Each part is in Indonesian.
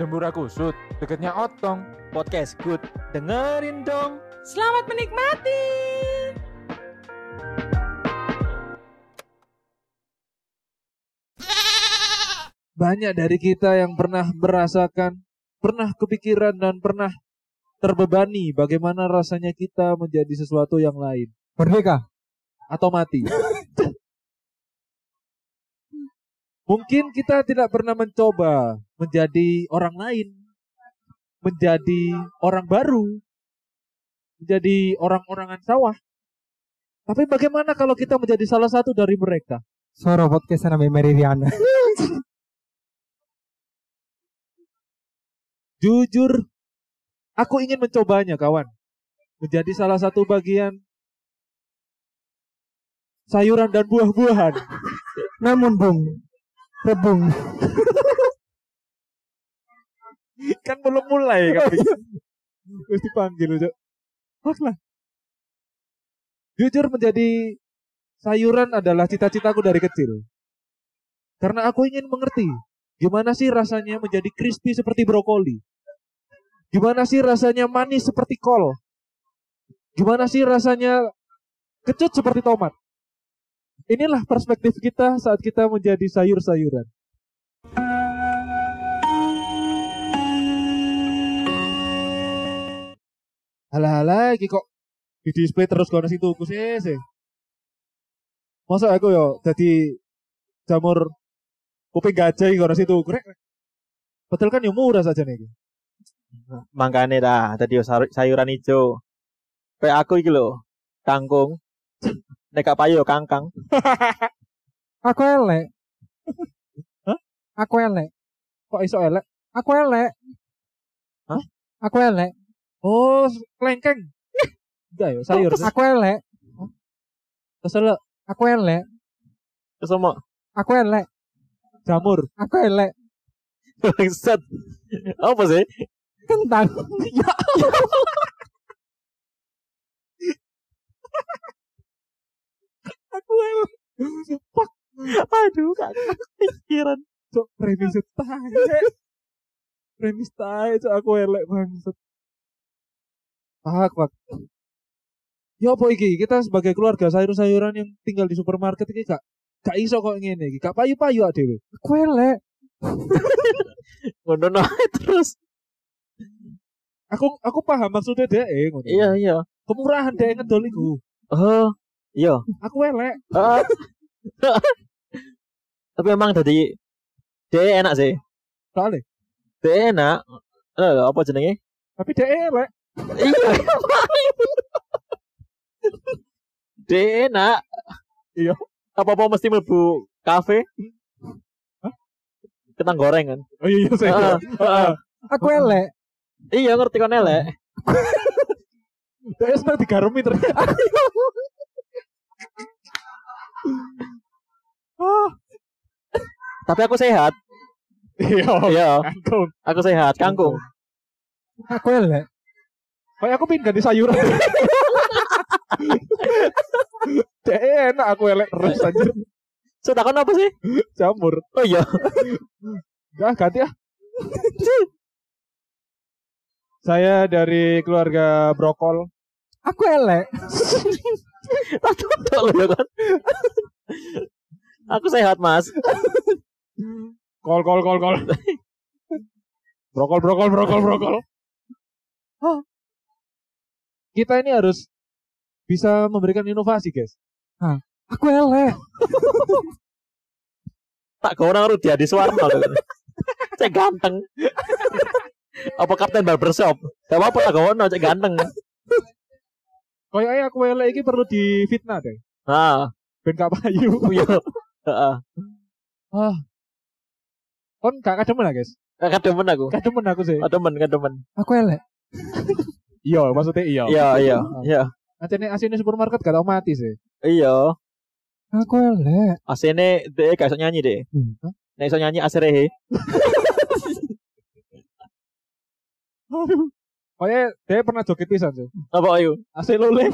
Dembura kusut, deketnya otong. Podcast good. Dengerin dong. Selamat menikmati. Banyak dari kita yang pernah merasakan, pernah kepikiran dan pernah terbebani bagaimana rasanya kita menjadi sesuatu yang lain Merdeka. atau mati. Mungkin kita tidak pernah mencoba menjadi orang lain, menjadi orang baru, menjadi orang-orangan sawah. Tapi bagaimana kalau kita menjadi salah satu dari mereka? Suara podcast namanya Mary Riana. Jujur, aku ingin mencobanya, kawan. Menjadi salah satu bagian sayuran dan buah-buahan. Namun bung, rebung. kan belum mulai kan. Terus dipanggil, Cok. Lah. Jujur menjadi sayuran adalah cita-citaku dari kecil. Karena aku ingin mengerti gimana sih rasanya menjadi crispy seperti brokoli. Gimana sih rasanya manis seperti kol. Gimana sih rasanya kecut seperti tomat. Inilah perspektif kita saat kita menjadi sayur-sayuran. Halah lagi kok di display terus kono situ ku sih. Masa aku yo jadi jamur kuping gajah kono situ krek. Betul kan yo murah saja nih. Mangkane dah tadi sayuran hijau. Kayak aku iki lho, kangkung. Nek gak payu yo kangkang. Aku elek. Hah? Aku elek. Kok iso elek? Aku elek. Hah? Aku elek. Oh, kelengkeng. Enggak yo, sayur. Aku elek. Kesel Aku elek. Terus mau Aku elek. jamur. Aku elek. bangsat. Apa sih? Kentang. ya Aku elek. Fuck. Aduh, gak kepikiran. Cok premis tae. Premis tae cok aku elek banget. Fuck, fuck. Ya apa iki? Kita sebagai keluarga sayur-sayuran yang tinggal di supermarket iki gak gak iso kok ngene iki. Gak payu-payu ak dhewe. Aku elek. Ngono terus. Aku aku paham maksudnya dhek ngono. Iya, iya. Kemurahan dhek ngedol iku. Oh, iya. Aku elek. Tapi emang tadi dia enak sih. Soalnya, Dia enak. Eh, apa jenenge? tapi dhek elek. Iya. Dia enak. Iya. Apa-apa mesti mlebu kafe. Hah? Ketang goreng kan. Oh iya iya saya. Aku elek. Iya ngerti kon elek. Dhek seneng digaremi ternyata. Ah, Tapi aku sehat. iya. Iya, Kangkung. aku sehat. Kangkung. Aku elek. Kayak aku pingin ganti sayuran. Dhek enak aku elek terus anjir. So takon apa sih? Jamur. Oh iya. Enggak, ganti ah. Saya dari keluarga Brokol. Aku elek. Tak tutup lo ya kan. Aku sehat mas. Kol kol kol kol. Brokol brokol brokol brokol. Hah. Kita ini harus bisa memberikan inovasi, guys. Aku elek. Tak kau orang Rudi Adi Suwarno. Cek ganteng. Apa Kapten Barbershop? Gak apa-apa tak kau cek ganteng. Kayaknya aku elek ini perlu difitnah deh. Nah, Ben gak payu. iya. Heeh. Ah. Kon gak kademen lah, guys. Kademen aku. Kademen aku sih. Kademen, kademen. Aku elek. Iya, maksudnya iya. Iya, iya, iya. Acene asine supermarket gak tau mati sih. Iya. Aku elek. Asine deh gak iso nyanyi deh. Hmm. Nek iso nyanyi aserehe. Aduh. Kayaknya dia pernah joget pisan sih. Apa ayo? Ase lole.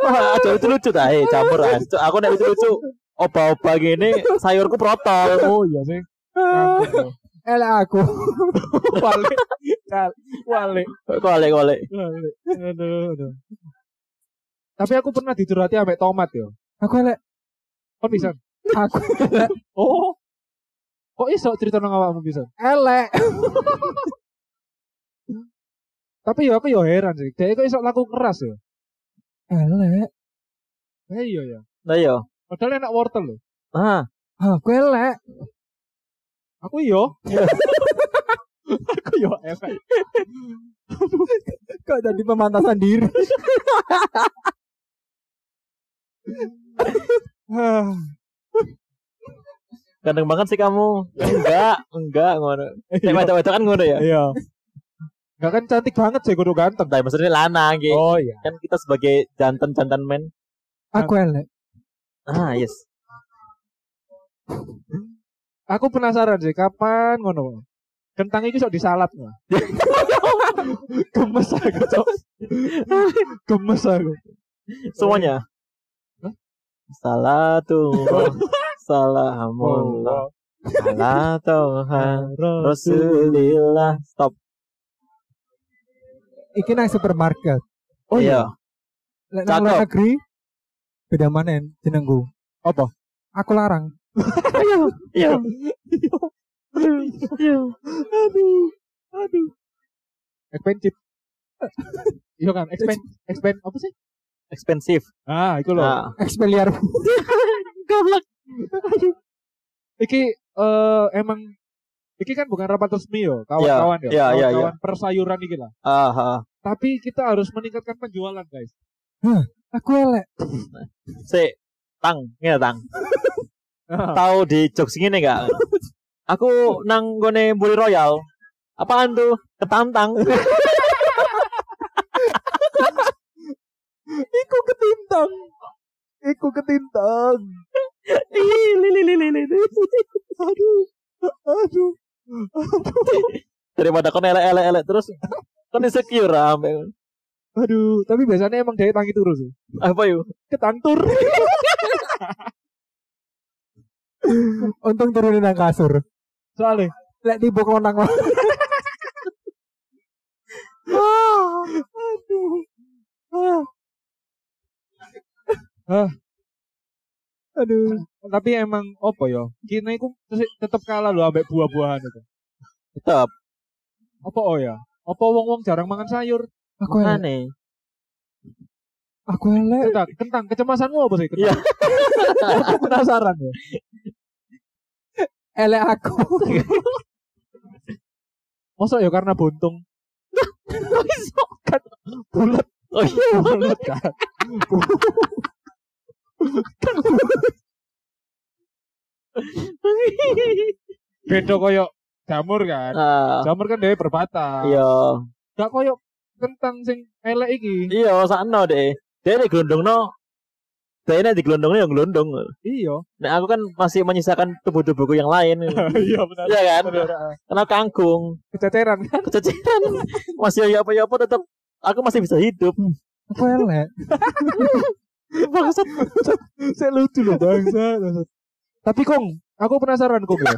Wah, aja itu lucu ta, eh, campur. Cuk, Aku nek itu lucu. Oba-oba gini sayurku protol. Oh iya sih. Elek aku. Wale. Wale. Kolek-kolek. Wale. Aduh, aduh. Tapi aku pernah dicurhati ambek tomat yo. Aku elek. Kon bisa. Aku. Oh. Kok iso cerita nang awakmu bisa? Elek. Tapi ya aku ya heran sih. Dia kok iso laku keras ya. Elek. Eh iya ya. Nah iya. Padahal enak wortel loh. Ah, Aku elek. Aku iyo. aku yo efek. Kok jadi pemantasan diri? Ganteng banget sih kamu. Enggak, enggak ngono. Nek wedok-wedok kan ngono ya. Iya. Enggak kan cantik banget sih kudu ganteng. Tapi maksudnya lanang gitu. Oh iya. Kan kita sebagai jantan-jantan men. Aku elek. Ah, yes. Aku penasaran sih kapan ngono. Kentang iki sok disalad nggak? Gemes aku, Cok. Gemes aku. Semuanya. Salah tuh. Salamullah. Salah Tuhan. Rasulillah. Stop. Iki nang supermarket. Oh iya. Lek nang luar negeri beda manen jenengku. Apa? Aku larang. Iya. Aduh. Aduh. Expensive. Iya kan, expand, expand apa sih? Expensive. Ah, itu loh. Nah, Expeliar. goblok. Iki eh emang iki kan bukan rapat resmi yo, kawan-kawan yo. iya, iya, Kawan-kawan persayuran iki lah. Ah, ah. Tapi kita harus meningkatkan penjualan, guys. Aku elek. Si, tang, ngene tang. Ah. Tahu di jokes gini enggak? Aku nang gone Bully Royal. Apaan tuh? Ketantang. Iku ketintang. Iku ketintang. Li. Aduh. Aduh. Daripada kon elek-elek terus kon insecure ambe. Aduh, tapi biasanya emang dari tangi terus sih. Apa yuk? Ketantur. Untung turunin nang kasur. Soalnya Lek tiba konang mah. aduh. Ah. Aduh. Tapi emang apa ya? Kita itu tetap kalah loh ambek buah-buahan itu. Tetap. Apa oh ya? Apa wong-wong jarang mangan sayur? Aku. Aneh. Aku elek. Kentang, kentang. Kecemasanmu apa sih? Iya. Kentang. Aku penasaran ya. Elek aku. Masa ya karena buntung? kan bulat. Oh iya. Bulat kan. beda koyo jamur kan. Ah, Jamur kan dia berbatang. Iya. Gak koyo kentang sing elek iki. Iya, sakno deh. Gelondongno. Dia di gelondongno yang gelondong. Iya. Nah, aku kan masih menyisakan tubuh-tubuhku yang lain. Iya benar. Iya kan? Benar. Karena kangkung, Kececeran kan. kececilan, masih ya apa-apa tetap aku masih bisa hidup. Aku elek. Bangsat. Saya lucu loh bangsa. bangsa. Tapi Kong, aku penasaran Kong ya.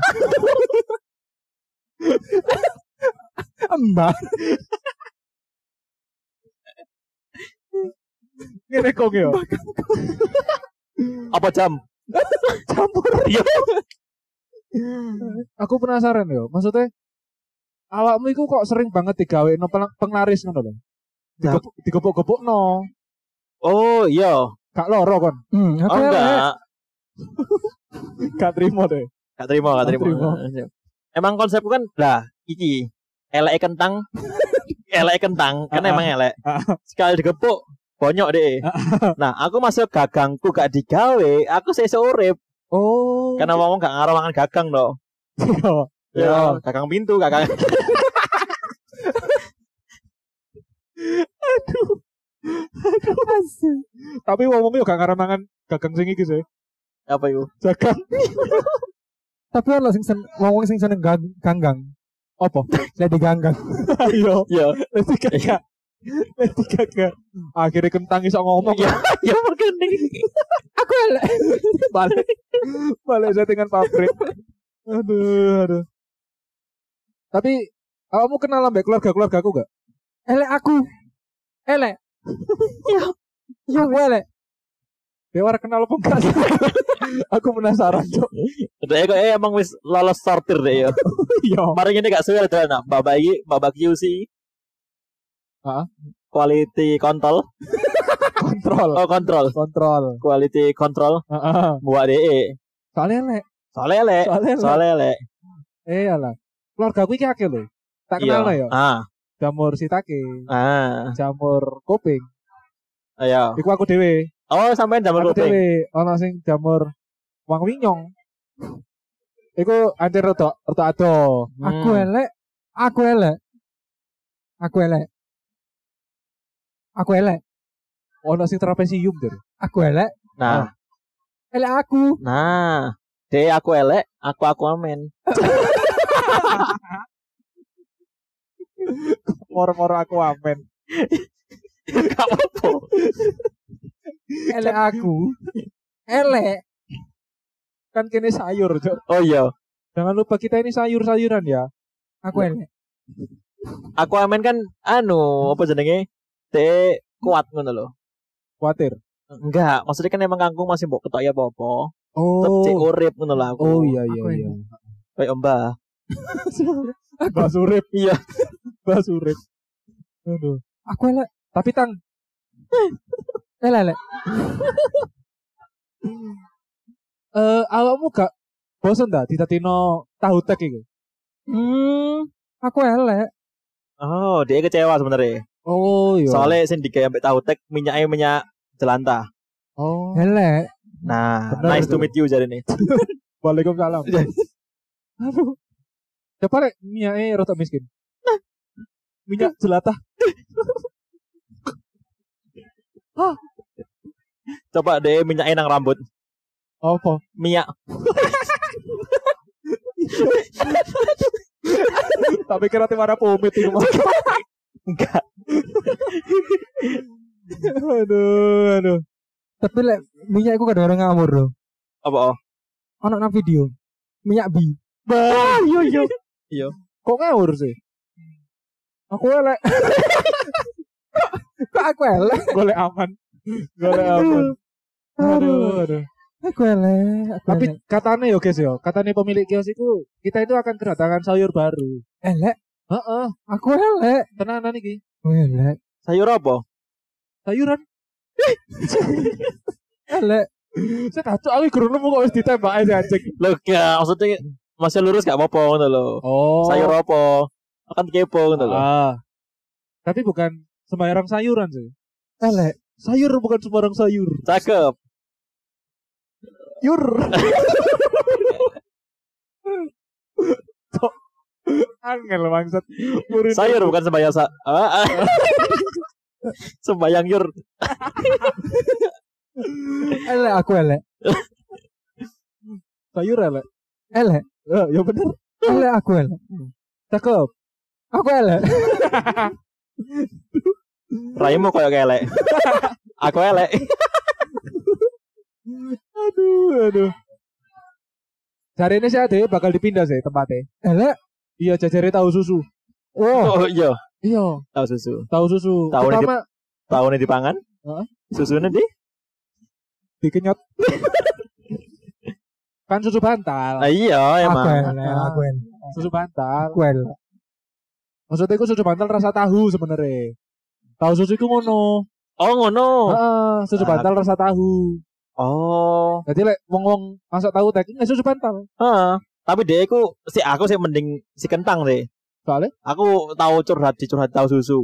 Mbak. Ngene Kong ya. Apa jam? Campur. Iya. Aku penasaran ya. Maksudnya awakmu itu kok sering banget digawe no penglaris ngono lho. Ya. Digepuk- Digepuk-gepuk no. Oh, iya. Gak loro kon. Hmm, Oh, enggak. Gak terima deh. Gak terima, gak Gak terima. Emang konsepku kan lah iki elek kentang elek kentang kan Ah, emang elek. ah. Sekali digepuk bonyok deh. Nah, aku masuk gagangku gak digawe, aku sesuk urip. Oh. Karena ngomong gak ngarang mangan gagang dong. Iya. Ya, gagang pintu, gagang. Tapi wong-wong yo gak ngarep mangan gagang sing iki sih. Apa itu? Gagang. Tapi ono sing sen wong sing seneng gang- ganggang. Apa? Lek diganggang. Iya. Iya. Dadi gak Lady Gaga. Akhirnya kentang iso ngomong. Ya, ya makanya. Aku elek. balik. Balik settingan pabrik. Aduh, aduh. Tapi kamu kenal ambek keluarga-keluarga aku gak? Elek aku. Elek. Ya. Ya elek. Dia orang kenal apa enggak aku penasaran, Cok. Dek kok eh, emang wis lolos sortir deh ya. Iya. Kemarin ini gak suwe ada nak babak iki, babak QC. Heeh. Quality control. Kontrol. Oh, control. Kontrol. Quality control Heeh. buat DE. Soalnya elek. Soalnya lek, Soalnya lek. Eh alah. Keluarga aku iki akeh lho. Tak kenal Iya. ya. Ah, Jamur sitake, ah, jamur kuping. ayo. Iku aku dhewe. Oh, sampean jamur Aku kuping. dhewe ana sing jamur wang winyong. Iku antir rada rada ado. Aku Hmm. elek. Aku elek. Aku elek. Aku elek. Ono sing trapesium der. Aku elek. Nah, Elek aku. nah. De aku elek, aku aku amen. Moro-moro aku amen. Gak apa-apa. Elek aku. Elek. Kan kene sayur, Cok. Oh iya, Jangan lupa kita ini sayur-sayuran ya. Aku elek. aku amen kan anu, apa jenenge? De kuat ngono lho. Khawatir. Enggak, maksudnya kan emang kangkung masih mbok ketok ya apa-apa. Tetep Oh. cek urip ngono lho aku. Oh iya iya Aku iya. Kayak mbah. Mbak Surip, Iya. Mbak Surip. Aduh. Aku elek. Tapi tang, Elek elek. eh awakmu gak bosen dah ditatino tahu tek iku? Hmm. Aku elek. Oh, dia kecewa sebenarnya. Oh iya. Soalnya sing digawe ambek tahu tek minyaknya minyak jelantah. oh. Elek. Nah, Bener nice to itu. meet you jadi nih. Waalaikumsalam. Aduh. Coba rek minyaknya rada miskin. Minyak jelatah. Coba deh minyaknya nang rambut. Apa? Minyak. Tapi kira tim ada pomit itu mah. Enggak. aduh, aduh. Tapi lek minyak aku kadang-kadang ngamur loh. Apa? oh? Ono nang video. Minyak bi. Ah, iya iya. Kok ngawur sih? Aku elek, Kok aku elek? golek aman. Golek aman. Aduh, aduh. Aku elek. Aku Tapi elek. katanya ya guys ya, katanya pemilik kios itu kita itu akan kedatangan sayur baru. elek. Heeh, Aku elek. tenanan iki. Aku elek. Sayur apa? Sayuran. Elek. Saya kacau aku guru nemu kok wis ditembak aja anjing. Loh, enggak, maksudnya masih lurus gak apa-apa ngono lho. Oh. Sayur apa? Akan kepo ngono lho. Ah. Tapi bukan sembarang sayuran sih. Elek. Sayur bukan sembarang sayur. Cakep. Yur. Angel bangsat. Murid Sayur bukan sembayang sa ah, ah. sembayang yur. Elek aku elek. sayur elek. Elek. Eh, ya bener. Elek aku elek. Cakep. Aku elek. Raimu koyo kelek. Aku elek. Aduh, aduh. Hari ini saya ada bakal dipindah sih tempatnya. Elek. Iya, jajare tahu susu. Oh. Oh iya, Iya, tahu susu. tahu susu. Tahu nih, Pertama Tahu nih dipangan? Heeh. Susunya di? dikenyot. kan susu bantal. Ah, iya Aku emang. elek. Aku elek. Susu bantal. Aku elek. Maksudnya itu susu bantal rasa tahu sebenarnya. Tahu susu itu ngono. Oh ngono. Heeh, susu Ah. bantal rasa tahu. Oh. Jadi lek wong-wong masak tahu tek nggak susu bantal. Heeh. Tapi dia aku si aku sih mending si kentang deh. Soalnya Aku tahu curhat di curhat tahu susu.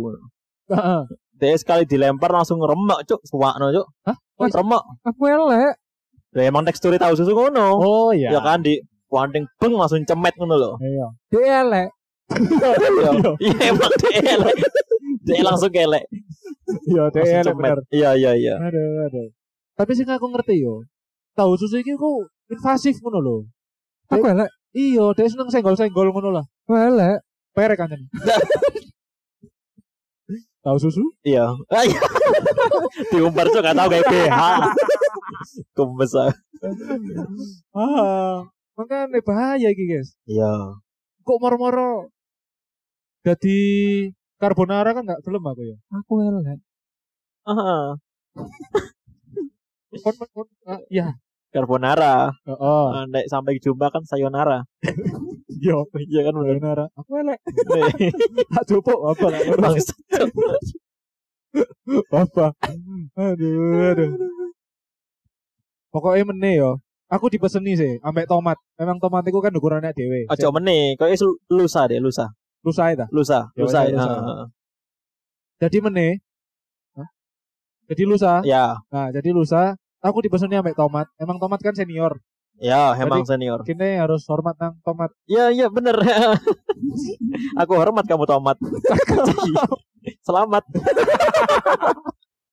Heeh. Dia sekali dilempar langsung remek cuk, suwakno cuk. Hah? Wah, remek. Aku elek. Lah emang teksturnya tahu susu ngono. Oh iya. Ya kan di wanting beng langsung cemet ngono loh. Iya. Dia elek. Iya, Iya emang elek. Dia langsung kelek. Iya, cemet. bener. Iya iya iya. Aduh, aduh. Tapi sih aku ngerti yo. Tahu susu iki ku invasif ngono lho. Aku elek. Iya, dia seneng senggol-senggol ngono lah. Elek. Perek kan. Tahu susu? Iya. Ah, iya. Diumbar tuh gak tahu kayak BH. Gemes ah. Ah, makanya bahaya iki, guys. Iya. Kok moro-moro jadi carbonara kan nggak gelem aku ya. Aku elek. Ah, Kon, kon, ya. carbonara. Heeh. Ah, nek sampai jumpa kan sayonara. Yo, Iya kan bener. carbonara. Aku elek. Tak coba apa lah. Bangsat. Apa? Aduh, aduh. Pokoknya meneh yo. Aku dipeseni sih, ambek tomat. Memang tomat itu kan ukurannya dewe. Ojo meneh, kok lusa deh, lusa. Lusa itu. Lusa, Ya, lusa. ya, lusa. ah, ah. Jadi meneh. Hah? Jadi lusa. Ya, Nah, jadi lusa. Aku dipeseni ambek tomat. Emang tomat kan senior. ya, emang senior. Kita harus hormat nang tomat. Ya, iya bener. Aku hormat kamu tomat. Selamat.